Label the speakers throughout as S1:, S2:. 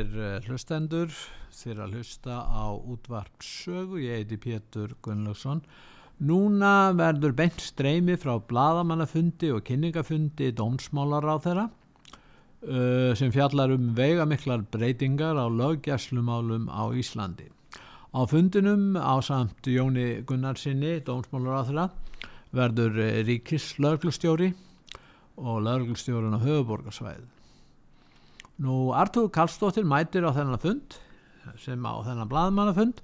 S1: Góðir eh, hlustendur, þér að hlusta á útvart sögu, ég heiti Pétur Gunnlaugsson. Núna verður beint streymi frá bladamannafundi og kynningafundi dómsmálar á þeirra uh, sem fjallar um veigamiklar breytingar á löggjæslumálum á Íslandi. Á fundinum á samt Jóni Gunnarsinni, dómsmálar á þeirra, verður eh, Ríkis löglustjóri og löglustjórun á höfuborgarsvæði. Nú, Artur Karlsdóttir mætir á þennan fund sem á þennan bladmannafund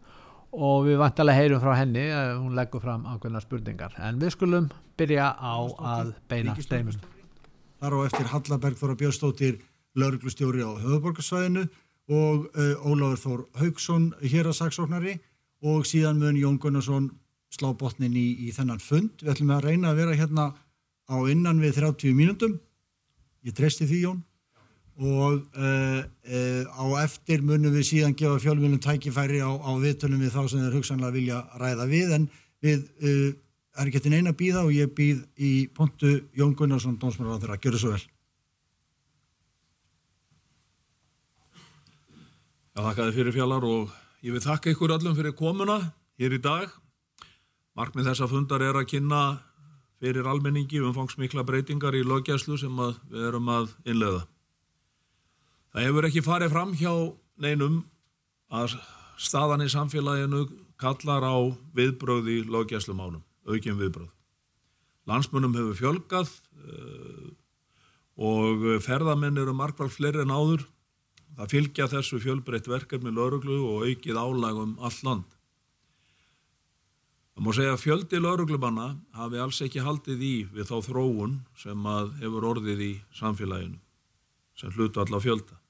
S1: og við vantalega heyrum frá henni hún leggur fram ákveðna spurningar en við skulum byrja á að beina steimum.
S2: Þar á eftir Hallaberg Þóra Björnstóttir lauruglustjóri á höfuborgarsvæðinu og uh, Ólafur Þór Haugsson hér að saksóknari og síðan mun Jón Gunnarsson slá botnin í, í þennan fund. Við ætlum að reyna að vera hérna á innan við 30 mínútum. Ég treysti því Jón og uh, uh, á eftir munum við síðan gefa fjölmjölum tækifæri á, á viðtölum við þá sem þeir hugsanlega vilja ræða við. En við uh, er ekki til neina að býða og ég býð í pontu Jón Gunnarsson dómsmálar á þeirra, gjör það svo vel.
S3: Já, þakka þið fyrir fjallar og ég vil þakka ykkur öllum fyrir komuna hér í dag. Markmið þessa fundar er að kynna fyrir almenningi umfangsmikla breytingar í lögjæslu sem við erum að innlega Það hefur ekki farið fram hjá neinum að staðan í samfélaginu kallar á viðbröð í lögjæslumánum, aukinn viðbröð. Landsmunum hefur fjölgað uh, og ferðamenn eru markvæl fleiri en áður. Það fylgja þessu fjölbreytt verkefni lauruglu og aukið álagum all land. Það má segja að fjöldi lauruglumanna hafi alls ekki haldið í við þá þróun sem hefur orðið í samfélaginu sem hlutu alla fjölda.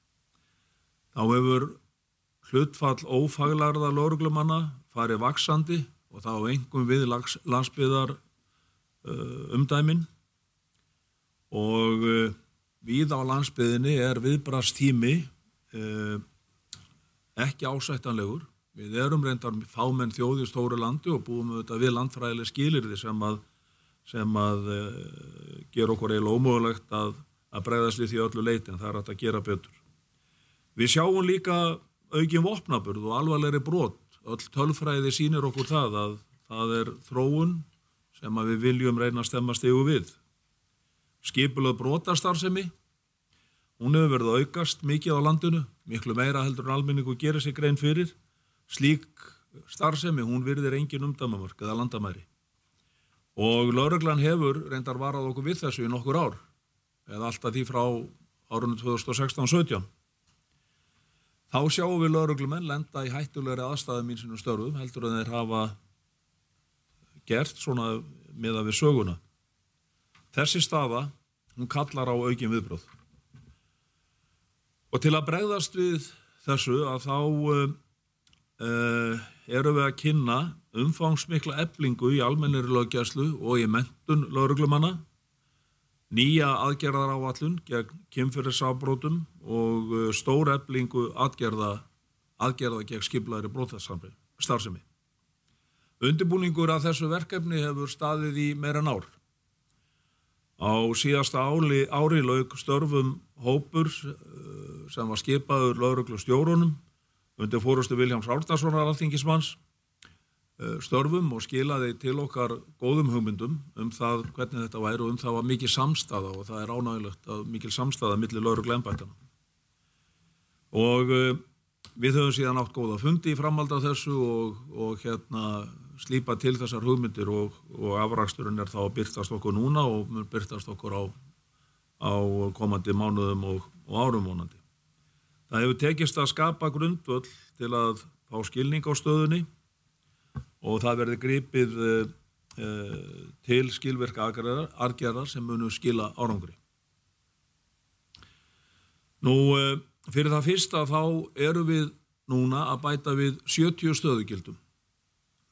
S3: Þá hefur hlutfall ófaglarða lóruglumanna farið vaksandi og þá engum við landsbyðar uh, umdæmin og uh, við á landsbyðinni er viðbrastími uh, ekki ásættanlegur. Við erum reyndar fámenn þjóði stóru landi og búum við, við landfræðileg skilirði sem að, sem að gera okkur eiginlega ómögulegt að, að bregðast við því öllu leiti en það er að gera betur. Við sjáum líka aukin vopnaburð og alvarlegri brot. Öll tölfræði sínir okkur það að það er þróun sem við viljum reyna að stemma stegu við. Skipulöð brotastarfsemi, hún hefur verið aukast mikið á landinu, miklu meira heldur en almenningu gerir sig grein fyrir. Slík starfsemi, hún virðir engin umdæmamörk eða landamæri. Og lauruglan hefur reyndar varað okkur við þessu í nokkur ár, eða alltaf því frá árunum 2016-17. Þá sjáum við lauruglumenn lenda í hættulegri aðstæðum í sínum störfum heldur en þeir hafa gert svona með að við söguna. Þessi staða, hún kallar á aukin viðbröð. Og til að bregðast við þessu að þá uh, uh, eru við að kynna umfangsmikla eblingu í almennir lögjæslu og í mentun lauruglumanna, nýja aðgerðar áallun gegn kynfyrirsafbrótum og uh, stór eblingu aðgerða, aðgerða gegn skiplaðri brótastarfsemi. Undirbúningur að þessu verkefni hefur staðið í meira nár. Á síðasta ári, ári laug störfum hópur sem var skipaður lauruglu stjórunum undir fórustu Viljáms Árnarssonar alþingismanns störfum og skilaði til okkar góðum hugmyndum um það hvernig þetta væri og um það var mikið samstaða og það er ánægilegt að mikil samstaða millir lauruglu ennbættana. Og við höfum síðan átt góða fundi í framhald af þessu og, og hérna slípa til þessar hugmyndir og, og afraksturinn er þá að byrtast okkur núna og byrtast okkur á, á komandi mánuðum og, og árum vonandi. Það hefur tekist að skapa grundvöld til að fá skilning á stöðunni og það verði gripið uh, uh, til skilverka argerðar sem munu skila árangri. Nú, uh, fyrir það fyrsta þá eru við núna að bæta við 70 stöðugildum.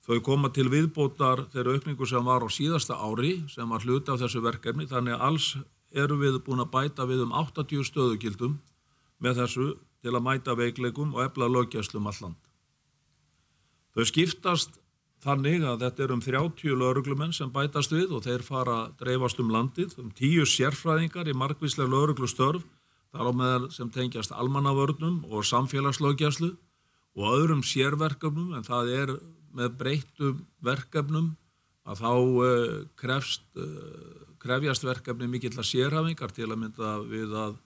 S3: Þau koma til viðbótar þeirra aukningu sem var á síðasta ári sem var hluti af þessu verkefni þannig að alls eru við búin að bæta við um 80 stöðugildum með þessu til að mæta veikleikum og efla lögjæslum alland. Þau skiptast þannig að þetta er um 30 lauruglumenn sem bætast við og þeir fara að dreifast um landið, um 10 sérfræðingar í markvíslega lauruglustörf, þar á meðal sem tengjast almannavörnum og samfélagslögjæslu og öðrum sérverkefnum en það er með breyttum verkefnum að þá uh, krefst, uh, krefjast verkefni mikill að sérhafingar til að mynda við að,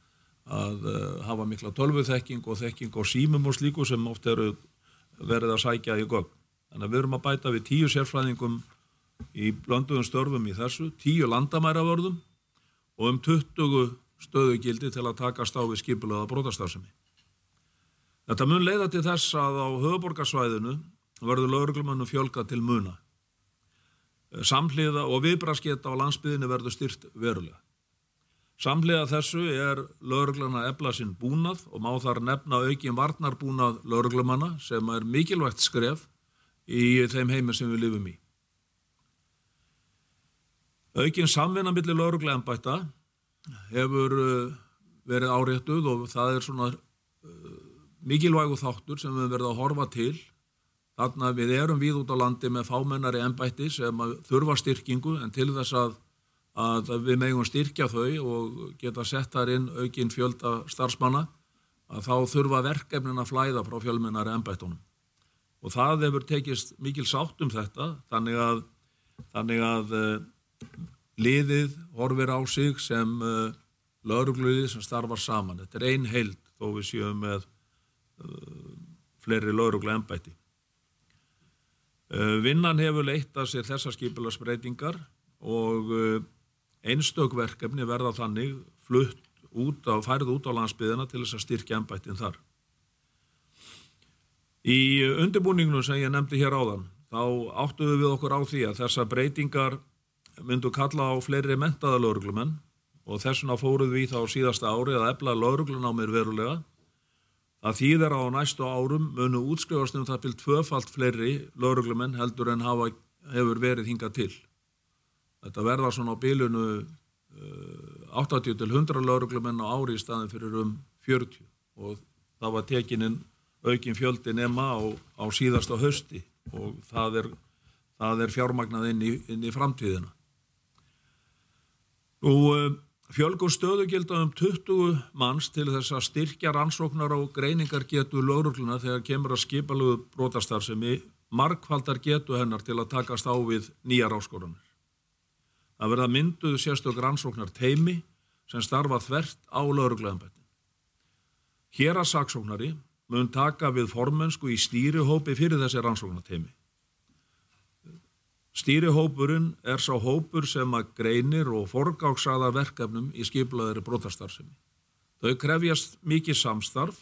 S3: að uh, hafa mikla tölvuþekking og þekking og símum og slíku sem oft eru verið að sækja í gögn. Þannig að við erum að bæta við tíu sérfræðingum í blönduðum störfum í þessu, tíu landamæravörðum og um 20 stöðugildi til að takast á við skipulega brotastarfsemi. Þetta mun leiða til þess að á höfuborgarsvæðinu verður lauruglumannum fjölga til muna. Samhliða og viðbrasketa á landsbyðinu verður styrt verulega. Samhliða þessu er lauruglana ebla sinn búnað og má þar nefna aukin varnarbúnað lauruglumanna sem er mikilvægt skref í þeim heimi sem við lifum í. Aukin samvinna millir lauruglega ennbætta hefur verið áréttuð og það er svona mikilvægu þáttur sem við verðum að horfa til Þannig að við erum við út á landi með fámennari ennbætti sem þurfa styrkingu en til þess að, að við megum styrkja þau og geta sett þar inn aukinn fjölda starfsmanna að þá þurfa verkefnin að flæða frá fjölmennari ennbættunum. Og það hefur tekist mikil sátt um þetta þannig að, þannig að uh, liðið horfir á sig sem uh, laurugluðið sem starfar saman. Þetta er ein heild þó við séum með uh, fleiri lauruglu ennbætti. Vinnan hefur leitt að sér þessa skipilagsbreytingar og einstökverkefni verða þannig flutt út á, færið út á landsbyðina til þess að styrkja ennbættin þar. Í undirbúningnum sem ég nefndi hér áðan, þá áttuðu við okkur á því að þessa breytingar myndu kalla á fleiri mentaða lauruglumenn og þessuna fóruð við þá síðasta ári að ebla lauruglun á mér verulega Það þýðir á næstu árum munu útskrifast um það til tvöfalt fleiri lauruglumenn heldur en hafa, hefur verið hingað til. Þetta verða svona á bílunu uh, 80 til 100 lauruglumenn á ári í staðin fyrir um 40 og það var tekininn aukin fjöldi nema á, á síðasta hösti og það er, það er fjármagnað inn í, inn í framtíðina. Nú... Uh, Fjölgun stöðugilda um 20 manns til þess að styrkja rannsóknar og greiningar getu laurugluna þegar kemur að skipaluðu brotastar sem í markfaldar getu hennar til að takast á við nýjar áskoranir. Það verða mynduð sérstök rannsóknar teimi sem starfa þvert á lauruglaðanbættin. Hér að saksóknari mun taka við formensku í stýrihópi fyrir þessi rannsóknarteimi. Stýrihópurinn er sá hópur sem að greinir og forgáksaða verkefnum í skiplaðari brotastarfsemi. Þau krefjast mikið samstarf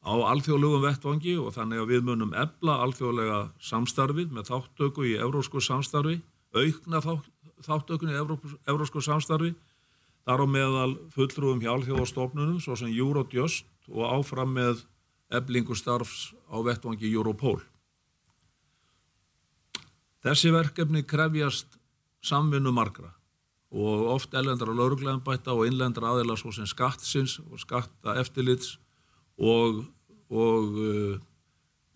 S3: á alþjóðlugum vettvangi og þannig að við munum ebla alþjóðlega samstarfið með þáttöku í eurósku samstarfi, aukna þáttökun í eurósku samstarfi, þar á meðal fulltrúum hjálpþjóðastofnunum svo sem Eurojust og áfram með eblingu starfs á vettvangi Europol. Þessi verkefni krefjast samvinnu margra og oft ellendra laurugleganbætta og innlendra aðeila svo sem skattsins og skatta eftirlits og, og uh,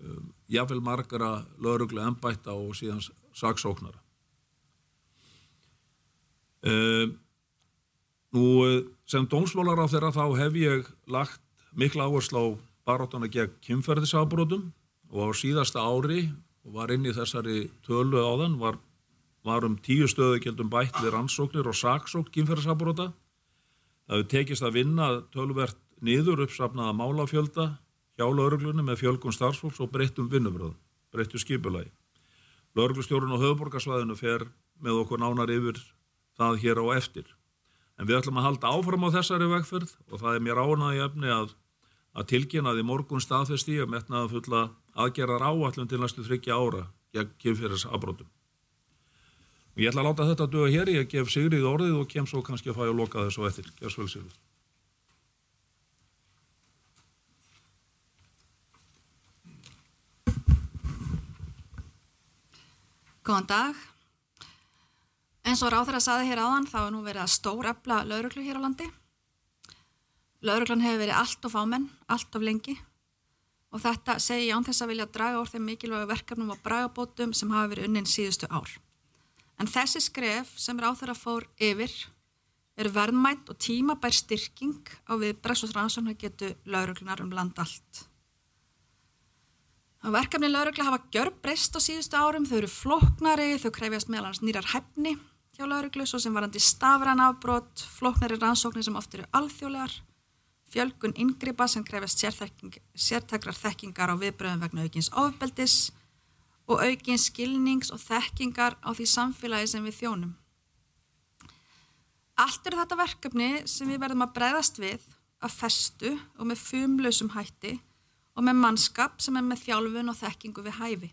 S3: uh, jáfnvel margara laurugleganbætta og síðan saksóknara. Uh, nú sem dómsmálar á þeirra þá hef ég lagt mikla áherslu á baráttana gegn kynferðisafbrótum og á síðasta ári og var inn í þessari tölu áðan var var um tíu stöðu gildum bætt við rannsóknir og saksók kynferðisabróta. Það hefur tekist að vinna tölvert niður uppsafnaða málafjölda hjá lauruglunum með fjölgun starfsfólks og breyttum vinnubröðum, breyttu skipulagi. Lauruglustjórun og höfuborgarsvæðinu fer með okkur nánar yfir það hér á eftir. En við ætlum að halda áfram á þessari vegferð og það er mér ánaði efni að, að tilkynna því morgun staðfesti að metnaða fulla aðgerðar áallum til næstu þryggja ára gegn kynferðisabrótum. Ég ætla að láta þetta döga hér, ég gef Sigrið orðið og kem svo kannski að fæ að loka þessu eftir. Gjör svo vel Sigrið.
S4: Góðan dag. Eins og ráður að saði hér áðan þá er nú verið að stór efla lauruglu hér á landi. Lauruglan hefur verið allt of ámenn, allt of lengi og þetta segi ég án þess að vilja draga úr þeim mikilvægu verkefnum og bragabótum sem hafa verið unnin síðustu ár. En þessi skref sem ráþara fór yfir er verðmætt og tímabær styrking á við bressosrannsóna getu lauruglunar um land allt. Verkefni laurugla hafa gjör breyst á síðustu árum, þau eru floknari, þau krefjast meðal hans nýrar hefni hjá lauruglu, svo sem varandi stafran afbrot, floknari rannsóknir sem oft eru alþjóðlegar, fjölgun yngripa sem krefjast sértækrar þekkingar á viðbröðum vegna aukins ofbeldis, og aukin skilnings og þekkingar á því samfélagi sem við þjónum. Allt eru þetta verkefni sem við verðum að breyðast við að festu og með fumlausum hætti og með mannskap sem er með þjálfun og þekkingu við hæfi.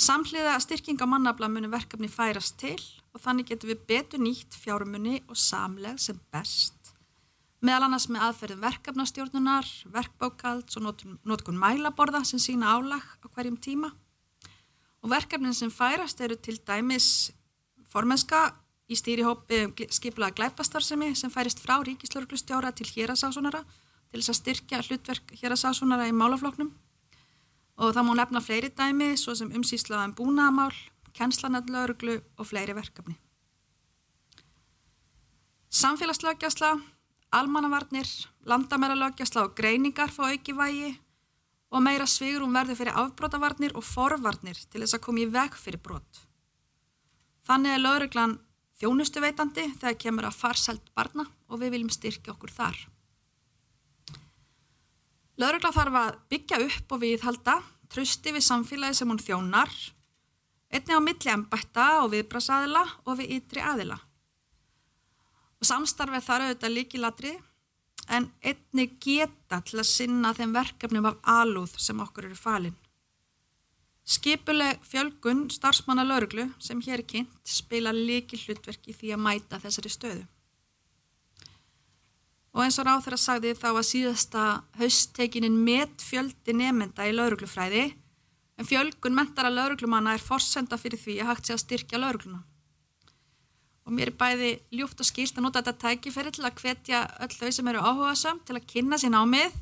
S4: Samhliða styrking á mannabla munum verkefni færast til og þannig getum við betur nýtt fjármunni og samleg sem best meðal annars með aðferðum verkefnastjórnunar, verkbókalds og notkun mælaborða sem sína álag á hverjum tíma. Og verkefnin sem færast eru til dæmis formenska í stýrihópi skiplaða glæpastarsemi sem færist frá ríkislauglustjóra til hérasásonara til þess að styrkja hlutverk hérasásonara í málafloknum. Og það má nefna fleiri dæmi svo sem umsýslaðan búnaðamál, kennslanarlauruglu og fleiri verkefni. Samfélagslögjasla almannavarnir, landamæralögjasla og greiningar fá auki vægi og meira svigurum verður fyrir afbrotavarnir og forvarnir til þess að koma í veg fyrir brot. Þannig er lauruglan þjónustu veitandi þegar kemur að farsælt barna og við viljum styrkja okkur þar. Laurugla þarf að byggja upp og viðhalda, trösti við samfélagi sem hún þjónar, einni á milli ennbætta og viðbrasaðila og við ytri aðila og samstarfið þar auðvitað líkilatri en einni geta til að sinna þeim verkefnum af alúð sem okkur eru falin. Skipuleg fjölgun starfsmanna lauruglu sem hér er kynnt spila líki hlutverki því að mæta þessari stöðu. Og eins og ráð þeirra sagði þá að síðasta hausttekininn met fjöldi nefnda í lauruglufræði en fjölgun mentara lauruglumanna er forsenda fyrir því að hægt sé að styrkja laurugluna og mér er bæði ljúft og skilt að nota þetta tækifæri til að hvetja öll þau sem eru áhuga samt til að kynna sín ámið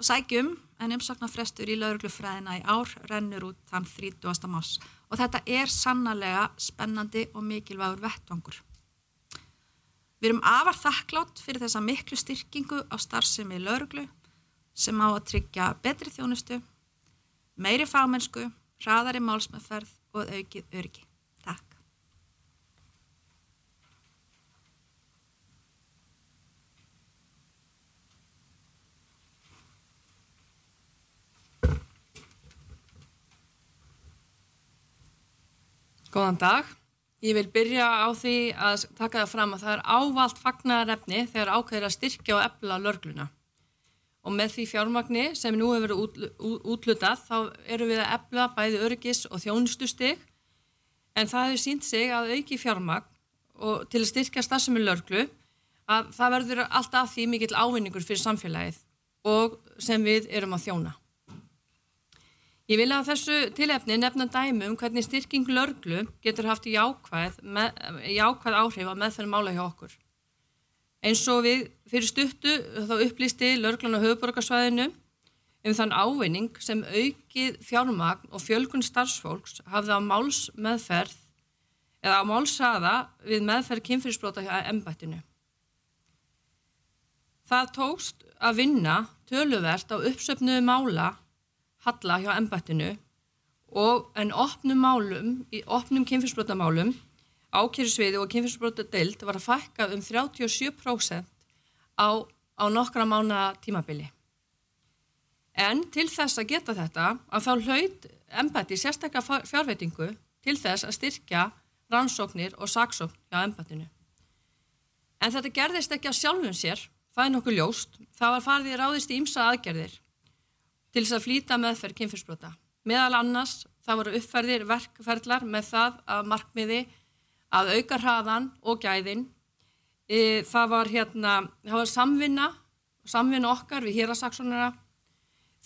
S4: og sækjum en umsaknafrestur í lauruglufræðina í ár rennur út þann 30. mars og þetta er sannarlega spennandi og mikilvægur vettvangur. Við erum afar þakklátt fyrir þessa miklu styrkingu á starfsemi lauruglu sem á að tryggja betri þjónustu, meiri fagmennsku, hraðari málsmeðferð og aukið örgi.
S5: Góðan dag. Ég vil byrja á því að taka það fram að það er ávalt fagnarefni þegar ákveðir að styrkja og efla lörgluna. Og með því fjármagni sem nú hefur verið útlutað þá eru við að efla bæði öryggis og þjónustustig en það hefur sínt sig að auki fjármagn og til að styrkja starfsemi lörglu að það verður alltaf því mikill ávinningur fyrir samfélagið og sem við erum að þjóna. Ég vil að þessu tilefni nefna dæmi um hvernig styrking lörglu getur haft jákvæð, með, jákvæð áhrif að meðferð mála hjá okkur. Eins og við fyrir stuttu þá upplýsti lörglan á höfuborgarsvæðinu um þann ávinning sem aukið fjármagn og fjölgun starfsfólks hafði á máls meðferð eða á málsaða við meðferð kynfyrirsbrota hjá ennbættinu. Það tókst að vinna töluvert á uppsöfnuðu mála halla hjá ennbættinu en opnum málum, í opnum kynfyrirsbrotamálum ákjörðsviði og kynfyrirsbrota deild var að fækka um 37% á, á nokkra mána tímabili. En til þess að geta þetta að þá hlaut ennbætti sérstakka fjárveitingu til þess að styrkja rannsóknir og saksókn hjá ennbættinu. En þetta gerðist ekki á sjálfum sér, það er nokkuð ljóst, það var farið ráðist í ymsa aðgerðir til þess að flýta meðferð kynfyrsbrota. Meðal annars það voru uppferðir verkferðlar með það að markmiði að auka hraðan og gæðin. E, það var hérna, það var samvinna, samvinna okkar við hérasaksónara.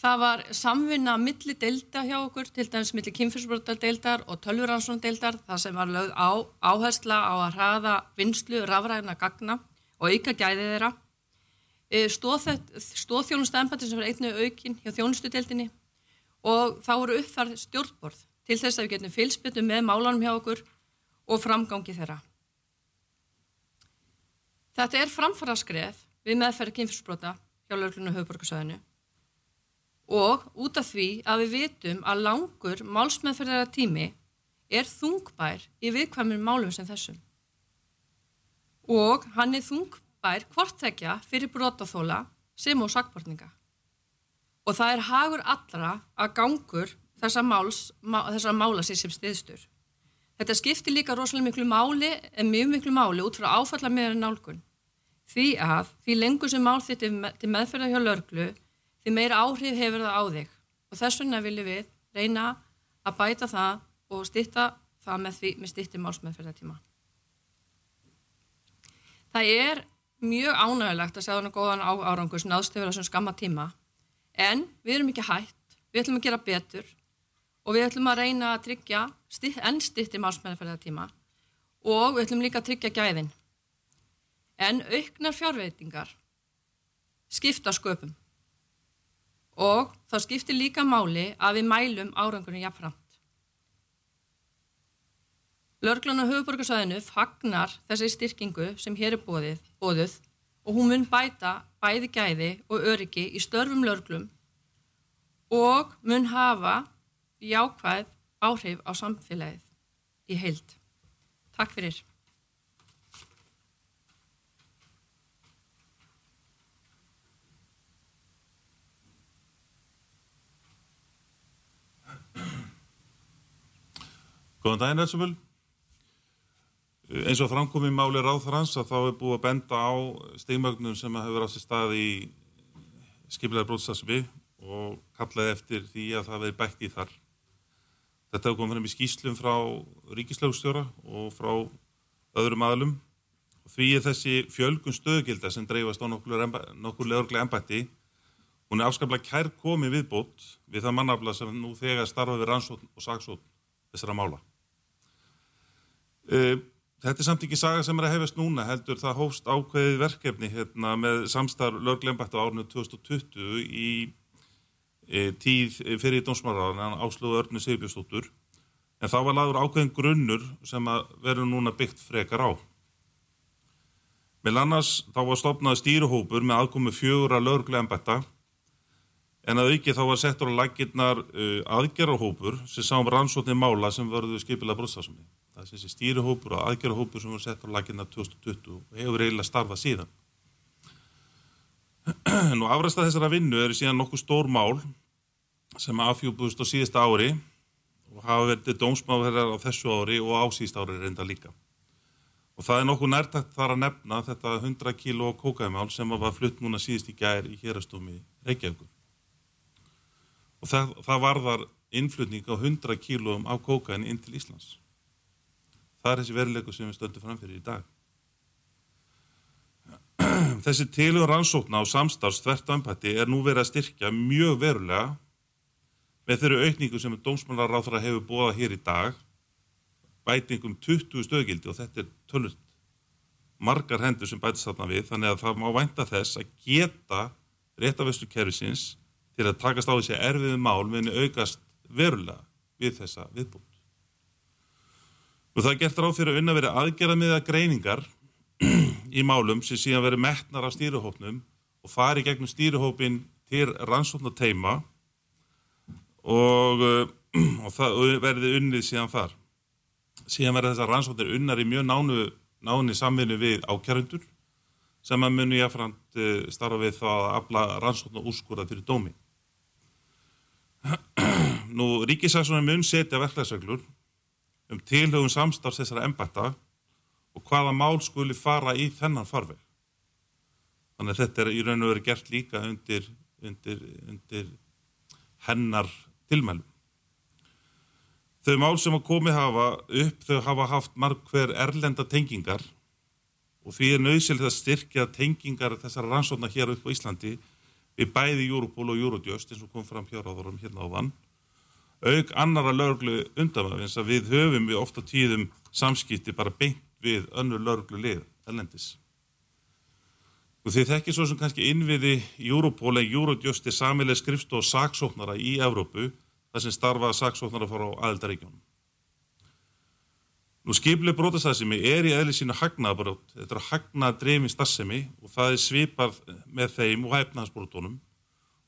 S5: Það var samvinna milli delta hjá okkur, til dæmis milli kynfyrsbrota deildar og tölvuransson deildar, það sem var lögð á áhersla á að hraða vinslu, rafræðina gagna og auka gæði þeirra. Eh, stóðþjónustu ennbætti sem var einnig aukinn hjá þjónustudeldinni og þá eru uppfærð stjórnborð til þess að við getum fylgsbyttum með málanum hjá okkur og framgangi þeirra. Þetta er framfara skref við meðferði kynfyrsbrota hjá löglunu höfuborgarsöðinu og út af því að við vitum að langur málsmeðferðara tími er þungbær í viðkvæmum málum sem þessum og hann er þungbær bær hvortvekja fyrir brotaþóla sem og sakbortninga. Og það er hagur allra að gangur þessa, máls, má, mála sér sem stiðstur. Þetta skiptir líka rosalega miklu máli en mjög miklu máli út frá áfalla meðan nálgun. Því að því lengur sem mál þitt til meðferða hjá lörglu því meira áhrif hefur það á þig og þess vegna viljum við reyna að bæta það og stitta það með, með stitti málsmeðferðartíma. Það er mjög ánægilegt að segja þannig góðan árangus náðstöfur á þessum skamma tíma. En við erum ekki hægt, við ætlum að gera betur og við ætlum að reyna að tryggja enn stittir málsmeðferðartíma og við ætlum líka að tryggja gæðin. En auknar fjárveitingar skipta sköpum og þá skiptir líka máli að við mælum árangunum jafnfram Lörglan á höfuborgarsæðinu fagnar þessi styrkingu sem hér er bóðið, bóðuð og hún mun bæta bæði gæði og öryggi í störfum lörglum og mun hafa jákvæð áhrif á samfélagið í heild. Takk fyrir.
S6: Góðan daginn, Elsumul eins og framkomi máli ráðfrans að þá er búið að benda á stegmögnum sem hefur átt í stað í skipilega bróðstasmi og kallaði eftir því að það veri bætt í þar. Þetta hefur komið fram í skýslum frá ríkislaugstjóra og frá öðrum aðlum og því er þessi fjölgun stöðgilda sem dreifast á nokkur leðurglega ennbætti hún er afskaplega kær komið viðbót við það mannafla sem nú þegar starfa við rannsótt og sagsótt þessara mála. Uh, Þetta er samt ekki saga sem er að hefast núna heldur það hófst ákveðið verkefni hérna, með samstarf löglembætt á árinu 2020 í e, tíð fyrir dómsmáraðan áslúðu örnu Sigurbjörnstóttur en þá var laður ákveðin grunnur sem að verður núna byggt frekar á. Með annars þá var stopnað stýruhópur með aðkomi fjögur að löglembætta en að auki þá var settur á laginnar uh, aðgerrahópur sem sá um rannsóknir mála sem verður skipilað brotstafsumið það er þessi stýrihópur og aðgerahópur sem var sett á laginna 2020 og hefur eiginlega starfað síðan. Nú afræsta þessara vinnu eru síðan nokkuð stór mál sem afhjúbúðust á síðasta ári og hafa verið dómsmáðherrar á þessu ári og á síðast ári reynda líka. Og það er nokkuð nærtakt þar að nefna þetta 100 kíló kókaimál sem var flutt núna síðast í gær í hérastómi Reykjavíkur. Og það, það varðar innflutning á 100 kílóum af kókain inn til Íslands. Það er þessi veruleiku sem við stöndum framfyrir í dag. þessi tilur rannsókna á samstarfs þvert á embætti er nú verið að styrkja mjög verulega með þeirri aukningu sem dómsmálaráþra hefur búið hér í dag bætingum 20 stöðgildi og þetta er tölvöld margar hendur sem bætist þarna við þannig að það má vænta þess að geta réttavestu kerfisins til að takast á þessi erfiðu mál meðan aukast verulega við þessa viðbútt. Og það gert ráð fyrir að unna verið aðgerða með að greiningar í málum sem síðan verið metnar af stýruhópnum og fari gegnum stýruhópin til rannsóknar teima og, og það verði unnið síðan þar. Síðan verði þessar rannsóknir unnar í mjög nánu, náni samvinni við ákjærundur sem að muni jáfnframt starfa við þá að afla rannsóknar úrskurða fyrir dómi. Nú, ríkisaksónum mun setja verklæðsreglur um tilhugum samstarfs þessara embætta og hvaða mál skuli fara í þennan farveg. Þannig að þetta er í raun og verið gert líka undir, undir, undir hennar tilmælum. Þau mál sem að komið hafa upp, þau hafa haft marg hver erlenda tengingar og því er nöðsilegt að styrkja tengingar þessara rannsóknar hér upp á Íslandi við bæði Europol og Eurodjöst eins og kom fram hér á þorum hérna á vann auk annara löglu undanvæð eins að við höfum við ofta tíðum samskipti bara beint við önnur löglu lið erlendis. Og því þekkir svo sem kannski innviði Eurodjöst er samileg skrifst og saksóknara í Evrópu þar sem starfa saksóknara fór á aðeldaríkjónum Nú skiplega brótastæðsemi er í eðli sínu hagnaðabrót, þetta er hagnaðdreifin starfsemi og það er svipað með þeim og hæfnaðsbrótunum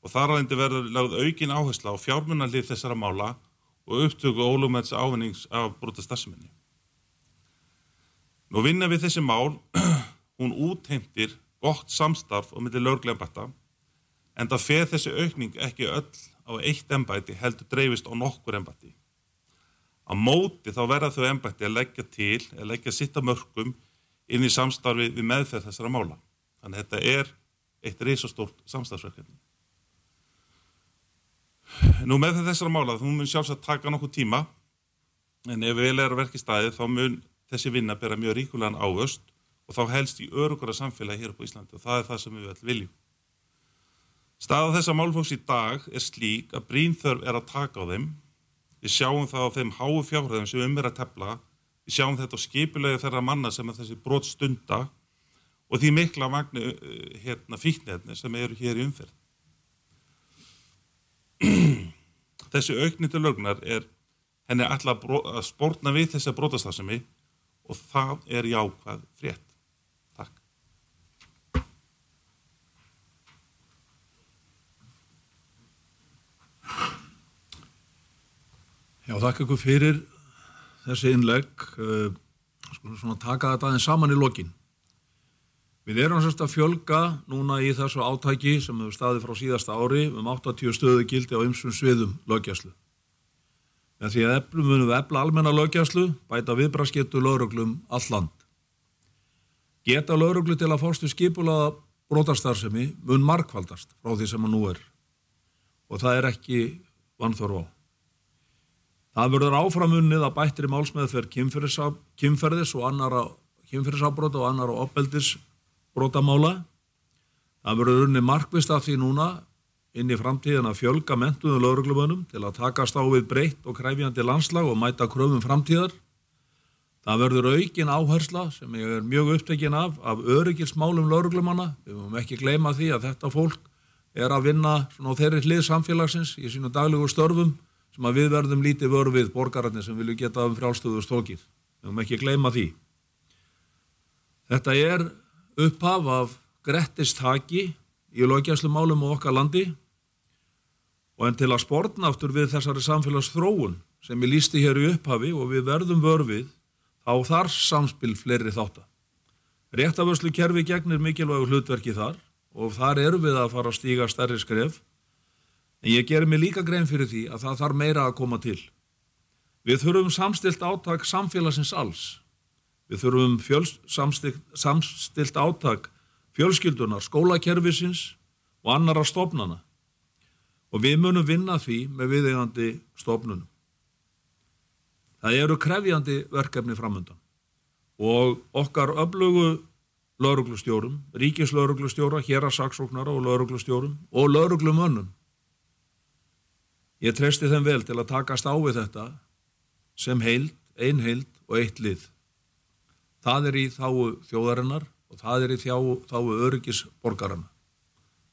S6: og þar alveg verður lagð aukin áhersla á fjármunarlið þessara mála og upptöku ólumæts ávinnings af brótastæðseminni. Nú vinna við þessi mál, hún útheimtir gott samstarf og myndir löglega embætta en það feð þessi aukning ekki öll á eitt embæti heldur dreifist á nokkur embæti. Á móti þá verða þau ennbætti að leggja til, að leggja sitt að mörgum inn í samstarfi við meðferð þessara mála. Þannig að þetta er eitt reysastórt samstarfsverkefni. Nú meðferð þessara mála, þú mun sjálfsagt taka nokkuð tíma, en ef vel er að verki staðið þá mun þessi vinna bera mjög ríkulegan ávöst og þá helst í örugara samfélagi hér upp á Íslandi og það er það sem við öll viljum. Staða þessa málfóks í dag er slík að brínþörf er að taka á þeim Við sjáum það á þeim háu fjárhæðum sem um er að tefla, við sjáum þetta á skipulegu þeirra manna sem er þessi brot stunda og því mikla magni hérna, fíknefni sem eru hér í umferð. Þessi aukni til lögnar er henni alltaf að spórna við þessa brotastasemi og það er jákvæð frétt. Takk.
S3: Já, þakka ykkur fyrir þessi innlegg. Skulum svona taka þetta aðeins saman í lokin. Við erum sérst að fjölga núna í þessu átæki sem hefur staðið frá síðasta ári um 80 stöðu gildi á ymsum sviðum lögjæslu. Með því að eflum munum við efla almenna lögjæslu, bæta viðbrasketu lögreglum all land. Geta lögreglu til að fórstu skipulaða brotarstarfsemi mun markvaldast frá því sem að nú er. Og það er ekki vannþorf á. Það verður áframunnið að bættri málsmeðferð kynferðis og annara kynferðisafbróta og annara opbeldisbrótamála. Það verður unni markvist af því núna inn í framtíðin að fjölga mentuðum lauruglumönum til að takast á við breytt og kræfjandi landslag og mæta kröfum framtíðar. Það verður aukin áhersla sem ég er mjög upptekinn af, af öryggismálum lauruglumanna. Við mögum ekki gleyma því að þetta fólk er að vinna svona á þeirri hlið samfélagsins í sínu daglegu störfum sem að við verðum lítið vörfið borgararnir sem vilju geta um frjálstöðu stókið. Við höfum ekki gleyma því. Þetta er upphaf af grettistaki í lögjæslu málum á okkar landi og en til að sportna aftur við þessari samfélagsþróun sem ég lísti hér í upphafi og við verðum vörfið þá þar samspil fleiri þáttar. Réttaförslu kerfi gegnir mikilvægu hlutverki þar og þar eru við að fara að stíga stærri skref En ég gerir mig líka grein fyrir því að það þarf meira að koma til. Við þurfum samstilt átak samfélagsins alls. Við þurfum fjöls, samstilt, samstilt átak fjölskyldunar, skólakerfisins og annara stofnana. Og við munum vinna því með viðeigandi stofnunum. Það eru krefjandi verkefni framöndan og okkar öflugu lauruglustjórum, ríkislauruglustjóra, hérasaksóknara og lauruglustjórum og lauruglumönnum. Ég treysti þeim vel til að takast á við þetta sem heild, ein heild og eitt lið. Það er í þáu þjóðarinnar og það er í þáu, þáu öryggis borgarana.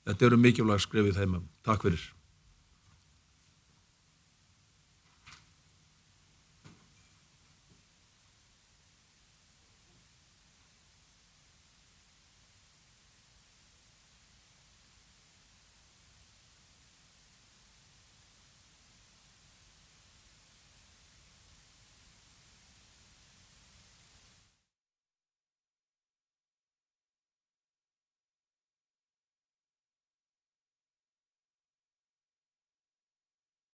S3: Þetta eru mikilvægt skrifið þeimum. Takk fyrir.